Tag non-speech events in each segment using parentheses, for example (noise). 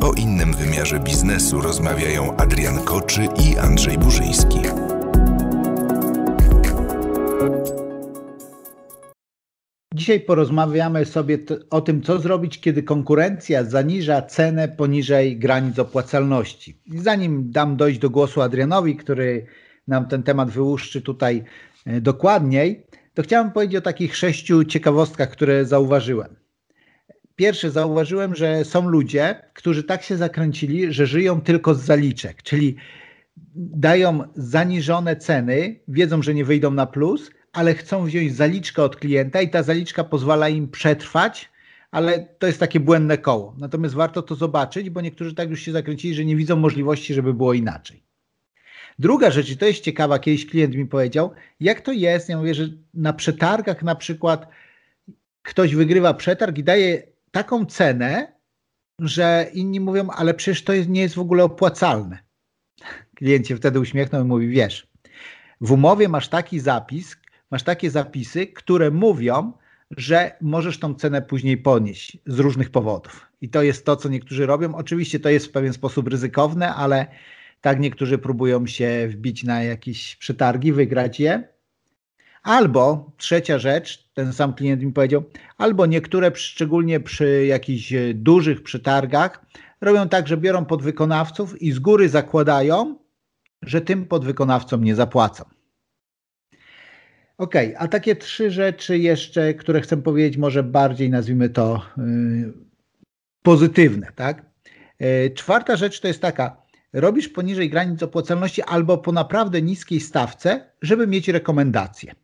O innym wymiarze biznesu rozmawiają Adrian Koczy i Andrzej Burzyński. Dzisiaj porozmawiamy sobie o tym, co zrobić, kiedy konkurencja zaniża cenę poniżej granic opłacalności. Zanim dam dojść do głosu Adrianowi, który nam ten temat wyłuszczy tutaj e, dokładniej, to chciałem powiedzieć o takich sześciu ciekawostkach, które zauważyłem. Pierwsze, zauważyłem, że są ludzie, którzy tak się zakręcili, że żyją tylko z zaliczek, czyli dają zaniżone ceny, wiedzą, że nie wyjdą na plus, ale chcą wziąć zaliczkę od klienta i ta zaliczka pozwala im przetrwać, ale to jest takie błędne koło. Natomiast warto to zobaczyć, bo niektórzy tak już się zakręcili, że nie widzą możliwości, żeby było inaczej. Druga rzecz, i to jest ciekawa, kiedyś klient mi powiedział, jak to jest, ja mówię, że na przetargach na przykład ktoś wygrywa przetarg i daje taką cenę, że inni mówią, ale przecież to nie jest w ogóle opłacalne. Klient się wtedy uśmiechnął i mówi, wiesz, w umowie masz taki zapis, masz takie zapisy, które mówią, że możesz tą cenę później ponieść z różnych powodów. I to jest to, co niektórzy robią. Oczywiście to jest w pewien sposób ryzykowne, ale tak niektórzy próbują się wbić na jakieś przetargi, wygrać je. Albo trzecia rzecz, ten sam klient mi powiedział, albo niektóre, szczególnie przy jakichś dużych przetargach, robią tak, że biorą podwykonawców i z góry zakładają, że tym podwykonawcom nie zapłacą. Ok, a takie trzy rzeczy jeszcze, które chcę powiedzieć, może bardziej nazwijmy to yy, pozytywne, tak? Yy, czwarta rzecz to jest taka, robisz poniżej granic opłacalności albo po naprawdę niskiej stawce, żeby mieć rekomendacje.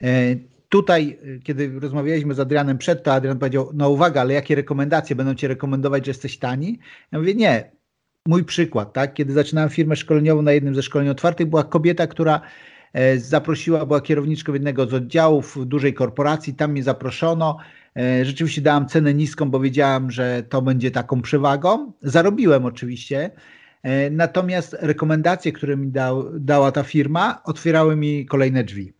Yy, tutaj, kiedy rozmawialiśmy z Adrianem przed, to Adrian powiedział, no uwaga, ale jakie rekomendacje będą Ci rekomendować, że jesteś tani? Ja mówię, nie, mój przykład, tak? Kiedy zaczynałem firmę szkoleniową na jednym ze szkoleń otwartych, była kobieta, która E, zaprosiła, była kierowniczką jednego z oddziałów dużej korporacji, tam mnie zaproszono. E, rzeczywiście dałam cenę niską, bo wiedziałam, że to będzie taką przewagą. Zarobiłem oczywiście, e, natomiast rekomendacje, które mi dał, dała ta firma, otwierały mi kolejne drzwi.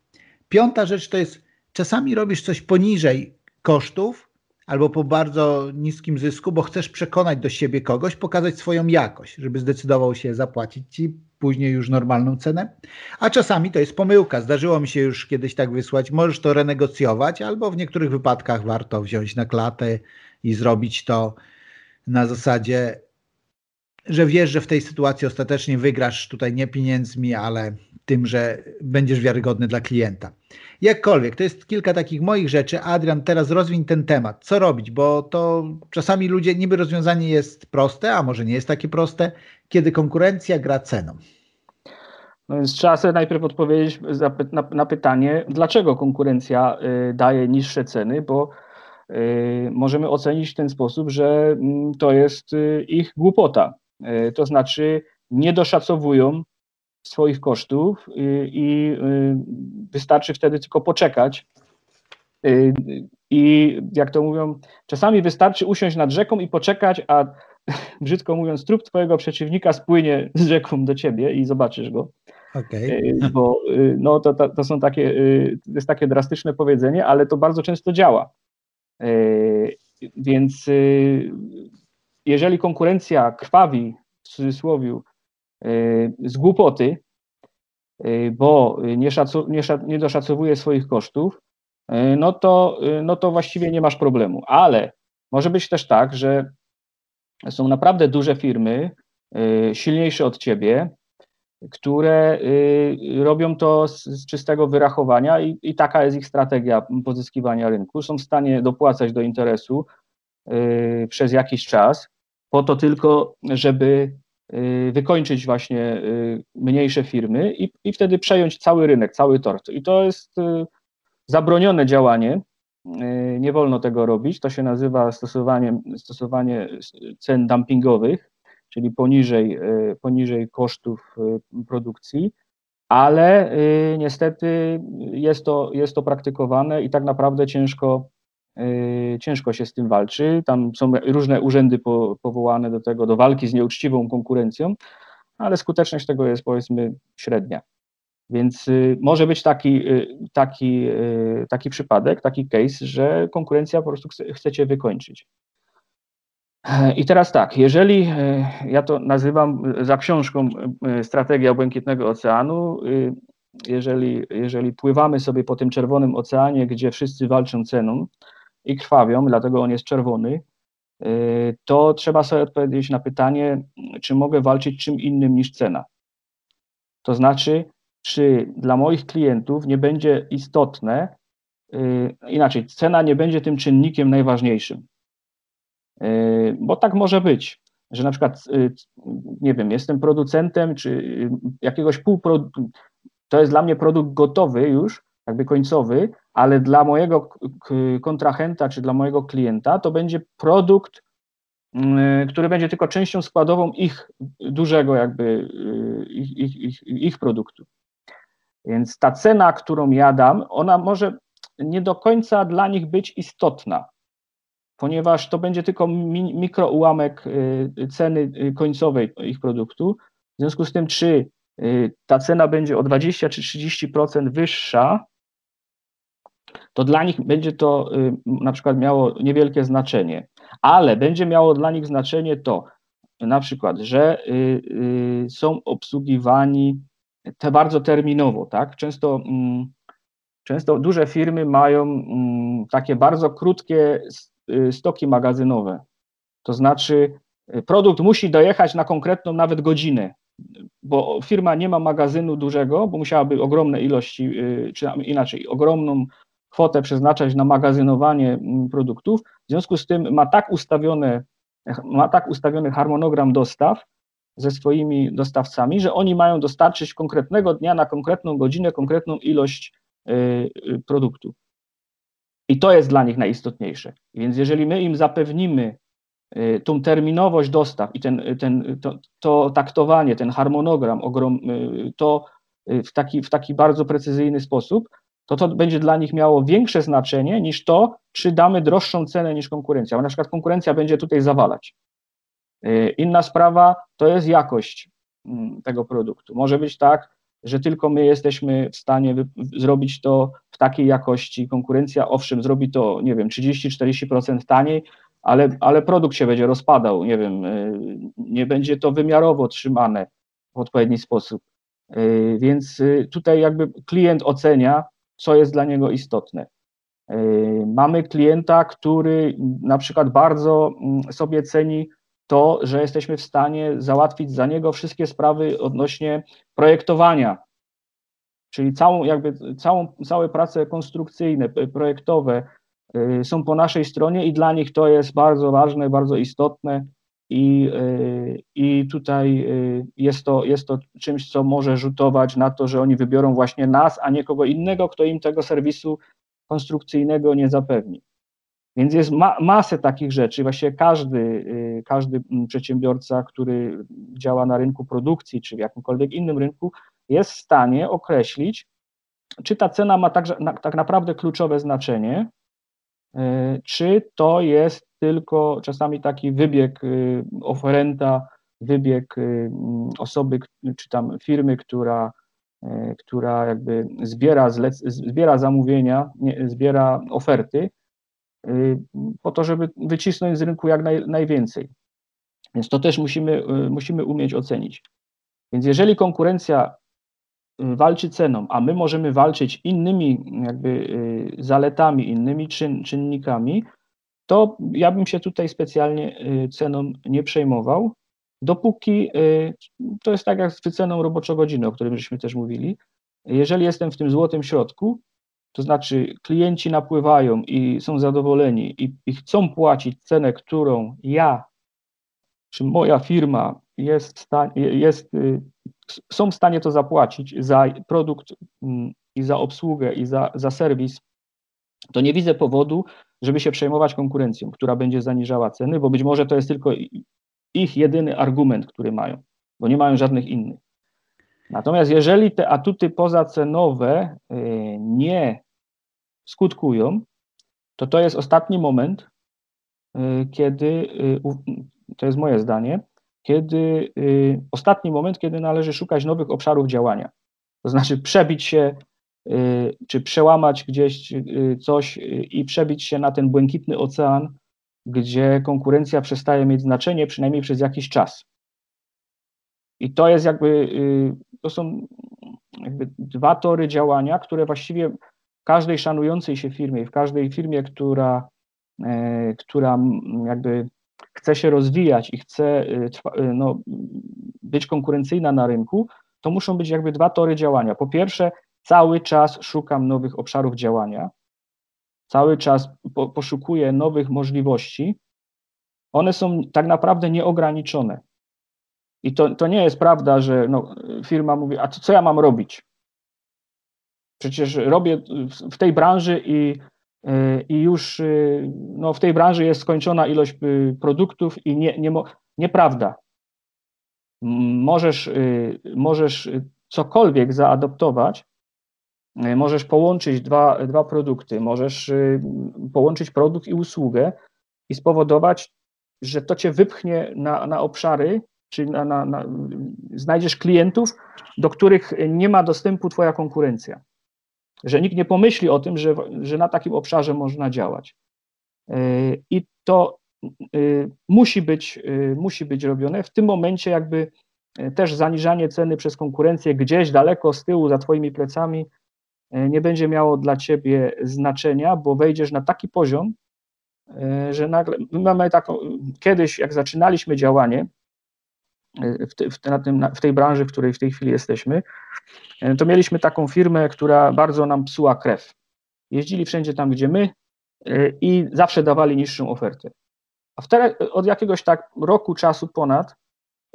Piąta rzecz to jest, czasami robisz coś poniżej kosztów, albo po bardzo niskim zysku, bo chcesz przekonać do siebie kogoś, pokazać swoją jakość, żeby zdecydował się zapłacić ci później już normalną cenę. A czasami to jest pomyłka. Zdarzyło mi się już kiedyś tak wysłać. Możesz to renegocjować, albo w niektórych wypadkach warto wziąć na klatę i zrobić to na zasadzie, że wiesz, że w tej sytuacji ostatecznie wygrasz tutaj nie pieniędzmi, ale tym, że będziesz wiarygodny dla klienta. Jakkolwiek, to jest kilka takich moich rzeczy. Adrian, teraz rozwiń ten temat. Co robić? Bo to czasami ludzie, niby rozwiązanie jest proste, a może nie jest takie proste, kiedy konkurencja gra ceną. No więc trzeba sobie najpierw odpowiedzieć na, pytanie, dlaczego konkurencja y, daje niższe ceny, bo y, możemy ocenić w ten sposób, że mm, to jest y, ich głupota. To znaczy nie doszacowują swoich kosztów i wystarczy wtedy tylko poczekać. I jak to mówią, czasami wystarczy usiąść nad rzeką i poczekać, a (laughs) brzydko mówiąc, trup twojego przeciwnika spłynie z rzeką do ciebie i zobaczysz go. Okay. Bo no, to, to, to są takie, to jest takie drastyczne powiedzenie, ale to bardzo często działa. Więc jeżeli konkurencja krwawi, w cudzysłowie, z głupoty, bo nie, szacu, nie, nie doszacowuje swoich kosztów, no to, no to właściwie nie masz problemu. Ale może być też tak, że są naprawdę duże firmy, y, silniejsze od ciebie, które y, robią to z, czystego wyrachowania i, i, taka jest ich strategia pozyskiwania rynku. Są w stanie dopłacać do interesu y, przez jakiś czas, po to tylko, żeby wykończyć właśnie mniejsze firmy i, i wtedy przejąć cały rynek, cały tort. I to jest zabronione działanie, Y, nie wolno tego robić. To się nazywa stosowanie, stosowanie cen dumpingowych, czyli poniżej, y, poniżej kosztów y, produkcji, ale niestety jest to, jest to praktykowane i tak naprawdę ciężko, ciężko się z tym walczy. Tam są różne urzędy powołane do tego, do walki z nieuczciwą konkurencją, ale skuteczność tego jest powiedzmy średnia. Więc y, może być taki, y, taki, y, taki przypadek, taki case, że konkurencja po prostu chce, wykończyć. I teraz tak, jeżeli ja to nazywam za książką Strategia Błękitnego Oceanu, jeżeli, jeżeli pływamy sobie po tym czerwonym oceanie, gdzie wszyscy walczą ceną i krwawią, dlatego on jest czerwony, to trzeba sobie odpowiedzieć na pytanie, czy mogę walczyć czym innym niż cena. To znaczy, czy dla moich klientów nie będzie istotne, yy, inaczej, cena nie będzie tym czynnikiem najważniejszym. Yy, bo tak może być, że na przykład, nie wiem, jestem producentem, czy jakiegoś półproduktu, to jest dla mnie produkt gotowy już, jakby końcowy, ale dla mojego kontrahenta czy dla mojego klienta to będzie produkt Y, który będzie tylko częścią składową ich dużego jakby y, ich, ich, ich, ich produktu. Więc ta cena, którą ja dam, ona może nie do końca dla nich być istotna, ponieważ to będzie tylko mi, mikroułamek y, ceny końcowej ich produktu. W związku z tym, czy ta cena będzie o 20 czy 30% wyższa, to dla nich będzie to na przykład miało niewielkie znaczenie ale będzie miało dla nich znaczenie to, na przykład, że y, y, są obsługiwani te bardzo terminowo, tak? Często, mm, często duże firmy mają mm, takie bardzo krótkie y, stoki magazynowe. To znaczy, produkt musi dojechać na konkretną nawet godzinę, bo firma nie ma magazynu dużego, bo musiałaby ogromne ilości, czy inaczej, ogromną kwotę przeznaczać na magazynowanie mm, produktów. W związku z tym ma tak ustawione, ma tak ustawiony harmonogram dostaw ze swoimi dostawcami, że oni mają dostarczyć konkretnego dnia na konkretną godzinę, konkretną ilość y, y, produktu. I to jest dla nich najistotniejsze. Więc jeżeli my im zapewnimy y, tą terminowość dostaw i ten, ten, to, to taktowanie, ten harmonogram, to w taki, w taki bardzo precyzyjny sposób, to to będzie dla nich miało większe znaczenie niż to, czy damy droższą cenę niż konkurencja. Bo na przykład konkurencja będzie tutaj zawalać. Y, inna sprawa to jest jakość mm, tego produktu. Może być tak, że tylko my jesteśmy w stanie zrobić to w takiej jakości. Konkurencja, owszem, zrobi to, nie wiem, 30-40% taniej, ale, ale produkt się będzie rozpadał, nie wiem, y, nie będzie to wymiarowo trzymane w odpowiedni sposób. Y, więc tutaj jakby klient ocenia, co jest dla niego istotne. E, mamy klienta, który na przykład bardzo mm, sobie ceni to, że jesteśmy w stanie załatwić za niego wszystkie sprawy odnośnie projektowania, czyli całą, jakby całą, całe prace konstrukcyjne, projektowe e, są po naszej stronie i dla nich to jest bardzo ważne, bardzo istotne i, y, i tutaj y, jest to, jest to czymś, co może rzutować na to, że oni wybiorą właśnie nas, a nie kogo innego, kto im tego serwisu konstrukcyjnego nie zapewni. Więc jest ma, masę takich rzeczy. Właściwie każdy, y, każdy przedsiębiorca, który działa na rynku produkcji czy w jakimkolwiek innym rynku, jest w stanie określić, czy ta cena ma tak, tak naprawdę kluczowe znaczenie, czy to jest tylko czasami taki wybieg y, oferenta, wybieg y, osoby, czy tam firmy, która, y, która jakby zbiera, zbiera zamówienia, nie, zbiera oferty, po to, żeby wycisnąć z rynku jak naj, najwięcej. Więc to też musimy, musimy umieć ocenić. Więc jeżeli konkurencja walczy ceną, a my możemy walczyć innymi jakby zaletami, innymi czyn, czynnikami, to ja bym się tutaj specjalnie y, ceną nie przejmował, dopóki y, to jest tak jak z wyceną roboczo-godziny, o którym żeśmy też mówili. Jeżeli jestem w tym złotym środku, to znaczy klienci napływają i są zadowoleni i, i chcą płacić cenę, którą ja czy moja firma jest, jest y, są w stanie to zapłacić za produkt mm, i za obsługę i za, za serwis, to nie widzę powodu, żeby się przejmować konkurencją, która będzie zaniżała ceny, bo być może to jest tylko ich jedyny argument, który mają, bo nie mają żadnych innych. Natomiast jeżeli te atuty pozacenowe y, nie skutkują, to to jest ostatni moment, y, kiedy, y, to jest moje zdanie, kiedy ostatni moment, kiedy należy szukać nowych obszarów działania. To znaczy przebić się czy przełamać gdzieś y, coś y, i przebić się na ten błękitny ocean, gdzie konkurencja przestaje mieć znaczenie, przynajmniej przez jakiś czas. I to jest jakby, y, to są jakby dwa tory działania, które właściwie w każdej szanującej się firmie, w każdej firmie, która, e, która jakby chce się rozwijać i chce y, y, no, być konkurencyjna na rynku, to muszą być jakby dwa tory działania. Po pierwsze, cały czas szukam nowych obszarów działania, cały czas po, poszukuję nowych możliwości. One są tak naprawdę nieograniczone. I to, to nie jest prawda, że no, firma mówi, a co, co ja mam robić? Przecież robię w tej branży i, y, i już y, no, w tej branży jest skończona ilość y, produktów i nie, nie, nieprawda. Możesz, możesz cokolwiek zaadoptować, możesz połączyć dwa, dwa produkty, możesz połączyć produkt i usługę i spowodować, że to cię wypchnie na, na obszary, czy na, na, na, znajdziesz klientów, do których nie ma dostępu Twoja konkurencja. Że nikt nie pomyśli o tym, że, że na takim obszarze można działać. E, I to e, musi być, e, musi być robione. W tym momencie, jakby też zaniżanie ceny przez konkurencję gdzieś daleko z tyłu, za Twoimi plecami, nie będzie miało dla Ciebie znaczenia, bo wejdziesz na taki poziom, że nagle, my mamy taką, kiedyś jak zaczynaliśmy działanie, w, te, w, na tym, w tej branży, w której w tej chwili jesteśmy, e, to mieliśmy taką firmę, która bardzo nam psuła krew. Jeździli wszędzie tam, gdzie my e, i zawsze dawali niższą ofertę. A wtedy, od jakiegoś tak roku czasu ponad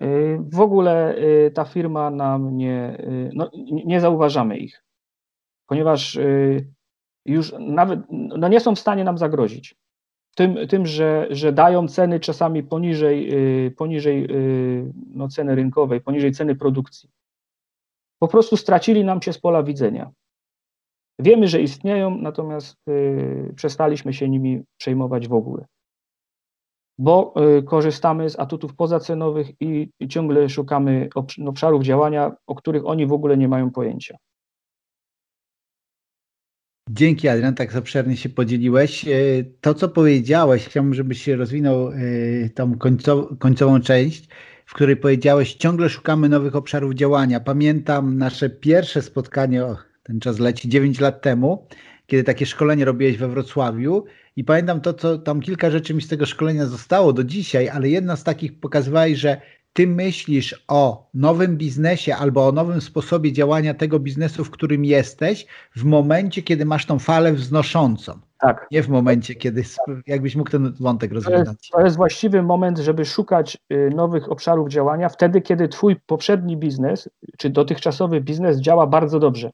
e, w ogóle ta firma nam nie, no, nie zauważamy ich, ponieważ już nawet no nie są w stanie nam zagrozić tym, tym że, że dają ceny czasami poniżej, y, poniżej y, no, ceny rynkowej, poniżej ceny produkcji. Po prostu stracili nam się z pola widzenia. Wiemy, że istnieją, natomiast y, przestaliśmy się nimi przejmować w ogóle. Bo korzystamy z atutów pozacenowych i, i ciągle szukamy obszarów działania, o których oni w ogóle nie mają pojęcia. Dzięki Adrian, tak obszernie się podzieliłeś. E, to, co powiedziałeś, chciałbym, żebyś się rozwinął e, tą końcową część, w której powiedziałeś, ciągle szukamy nowych obszarów działania. Pamiętam nasze pierwsze spotkanie, ten czas leci 9 lat temu, kiedy takie szkolenie robiłeś we Wrocławiu i pamiętam to, co tam kilka rzeczy mi z tego szkolenia zostało do dzisiaj, ale jedna z takich pokazywałeś, że ty myślisz o nowym biznesie albo o nowym sposobie działania tego biznesu, w którym jesteś, w momencie, kiedy masz tą falę wznoszącą. Tak. Nie w momencie, kiedy, jakbyś mógł ten wątek rozwiązać. To jest, to jest właściwy moment, żeby szukać y, nowych obszarów działania, wtedy, kiedy twój poprzedni biznes, czy dotychczasowy biznes działa bardzo dobrze.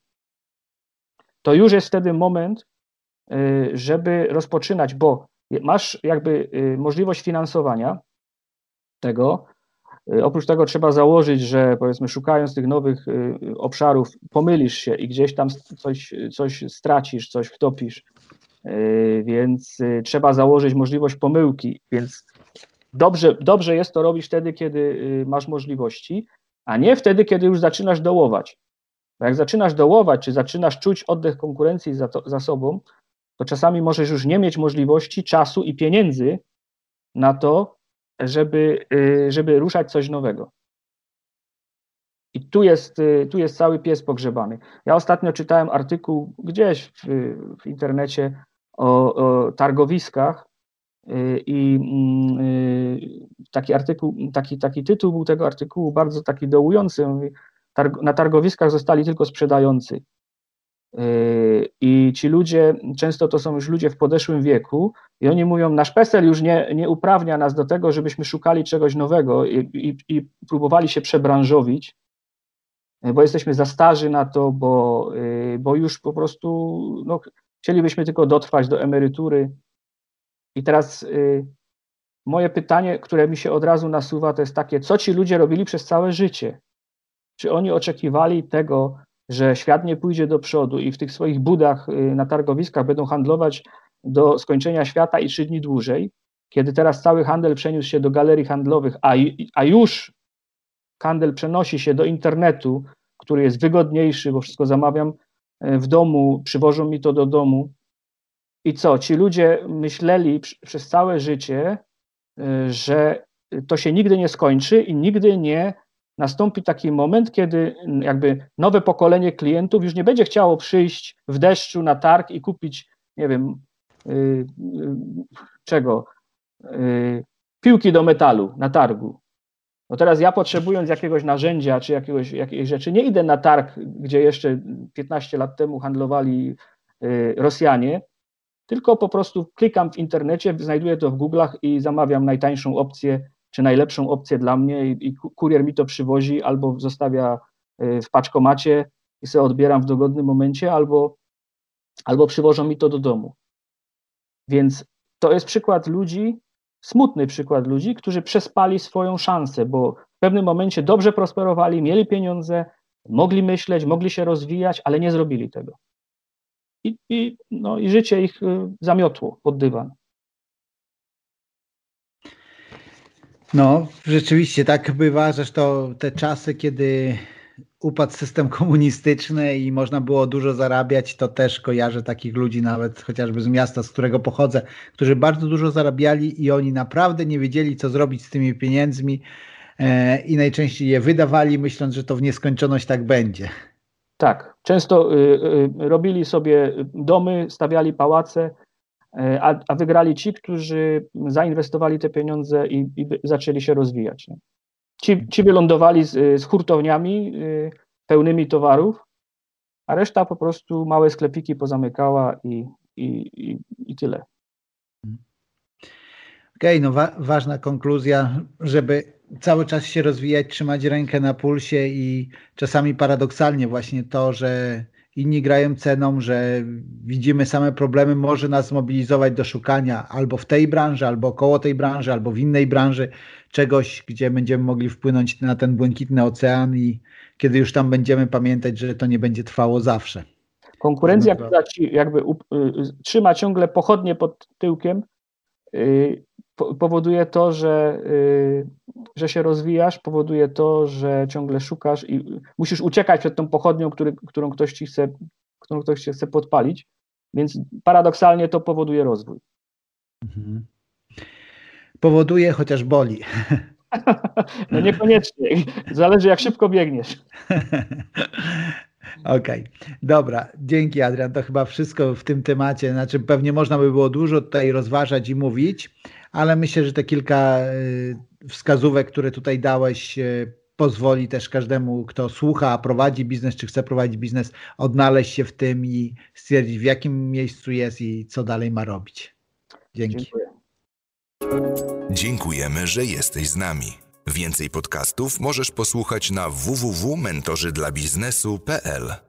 To już jest wtedy moment, y, żeby rozpoczynać, bo masz jakby y, możliwość finansowania tego, oprócz tego trzeba założyć, że powiedzmy szukając tych nowych y, obszarów pomylisz się i gdzieś tam coś, coś stracisz, coś wtopisz, y, więc trzeba założyć możliwość pomyłki, więc dobrze, dobrze jest to robić wtedy, kiedy masz możliwości, a nie wtedy, kiedy już zaczynasz dołować. Bo jak zaczynasz dołować, czy zaczynasz czuć oddech konkurencji za, to, za sobą, to czasami możesz już nie mieć możliwości, czasu i pieniędzy na to, żeby, y, żeby ruszać coś nowego. I tu jest, y, tu jest cały pies pogrzebany. Ja ostatnio czytałem artykuł gdzieś w, w internecie o, o, targowiskach y, i mm, taki artykuł, taki, taki tytuł był tego artykułu bardzo taki dołujący. Na targowiskach zostali tylko sprzedający. Yy, I ci ludzie, często to są już ludzie w podeszłym wieku, i oni mówią: Nasz PESEL już nie, nie uprawnia nas do tego, żebyśmy szukali czegoś nowego i, i, i próbowali się przebranżowić, yy, bo jesteśmy za starzy na to, bo, yy, bo już po prostu no, chcielibyśmy tylko dotrwać do emerytury. I teraz moje pytanie, które mi się od razu nasuwa, to jest takie: co ci ludzie robili przez całe życie? Czy oni oczekiwali tego, że świat nie pójdzie do przodu i w tych swoich budach y, na targowiskach będą handlować do skończenia świata i trzy dni dłużej, kiedy teraz cały handel przeniósł się do galerii handlowych, a, a już handel przenosi się do internetu, który jest wygodniejszy, bo wszystko zamawiam y, w domu, przywożą mi to do domu. I co? Ci ludzie myśleli przez całe życie, y, że to się nigdy nie skończy i nigdy nie nastąpi taki moment, kiedy jakby nowe pokolenie klientów już nie będzie chciało przyjść w deszczu na targ i kupić, nie wiem, yy, yy, czego, yy, piłki do metalu na targu. No teraz ja potrzebując jakiegoś narzędzia czy jakiegoś, jakiejś rzeczy, nie idę na targ, gdzie jeszcze 15 lat temu handlowali y, Rosjanie, tylko po prostu klikam w internecie, znajduję to w Google'ach i zamawiam najtańszą opcję czy najlepszą opcję dla mnie i, i kurier mi to przywozi albo zostawia y, w paczkomacie i sobie odbieram w dogodnym momencie, albo, albo przywożą mi to do domu. Więc to jest przykład ludzi, smutny przykład ludzi, którzy przespali swoją szansę, bo w pewnym momencie dobrze prosperowali, mieli pieniądze, mogli myśleć, mogli się rozwijać, ale nie zrobili tego. I, i, no, i życie ich y, zamiotło pod dywan. No, rzeczywiście tak bywa. Zresztą te czasy, kiedy upadł system komunistyczny i można było dużo zarabiać, to też kojarzę takich ludzi, nawet chociażby z miasta, z którego pochodzę, którzy bardzo dużo zarabiali i oni naprawdę nie wiedzieli, co zrobić z tymi pieniędzmi e, i najczęściej je wydawali, myśląc, że to w nieskończoność tak będzie. Tak, często y, y, robili sobie domy, stawiali pałace, a, a wygrali ci, którzy zainwestowali te pieniądze i, i zaczęli się rozwijać. Ci, ci wylądowali z, z hurtowniami y, pełnymi towarów, a reszta po prostu małe sklepiki pozamykała i, i, i, i tyle. Okej, okay, no wa ważna konkluzja, żeby cały czas się rozwijać, trzymać rękę na pulsie i czasami paradoksalnie właśnie to, że inni grają ceną, że widzimy same problemy, może nas zmobilizować do szukania albo w tej branży, albo koło tej branży, albo w innej branży czegoś, gdzie będziemy mogli wpłynąć na ten błękitny ocean i kiedy już tam będziemy pamiętać, że to nie będzie trwało zawsze. Konkurencja, która ci jakby y, y, trzyma ciągle pochodnie pod tyłkiem, powoduje to, że, y, że się rozwijasz, powoduje to, że ciągle szukasz i musisz uciekać przed tą pochodnią, który, którą, ktoś ci chce, którą ktoś ci chce podpalić, więc paradoksalnie to powoduje rozwój. Mhm. Powoduje, chociaż boli. (laughs) No niekoniecznie. Zależy, jak szybko biegniesz. (laughs) Okej, okay. dobra, dzięki Adrian. To chyba wszystko w tym temacie. Znaczy, pewnie można by było dużo tutaj rozważać i mówić, ale myślę, że te kilka y, wskazówek, które tutaj dałeś, y, pozwoli też każdemu, kto słucha, prowadzi biznes, czy chce prowadzić biznes, odnaleźć się w tym i stwierdzić, w jakim miejscu jest i co dalej ma robić. Dzięki. Dziękuję. Dziękujemy, że jesteś z nami. Więcej podcastów możesz posłuchać na www.mentorzydlabiznesu.pl.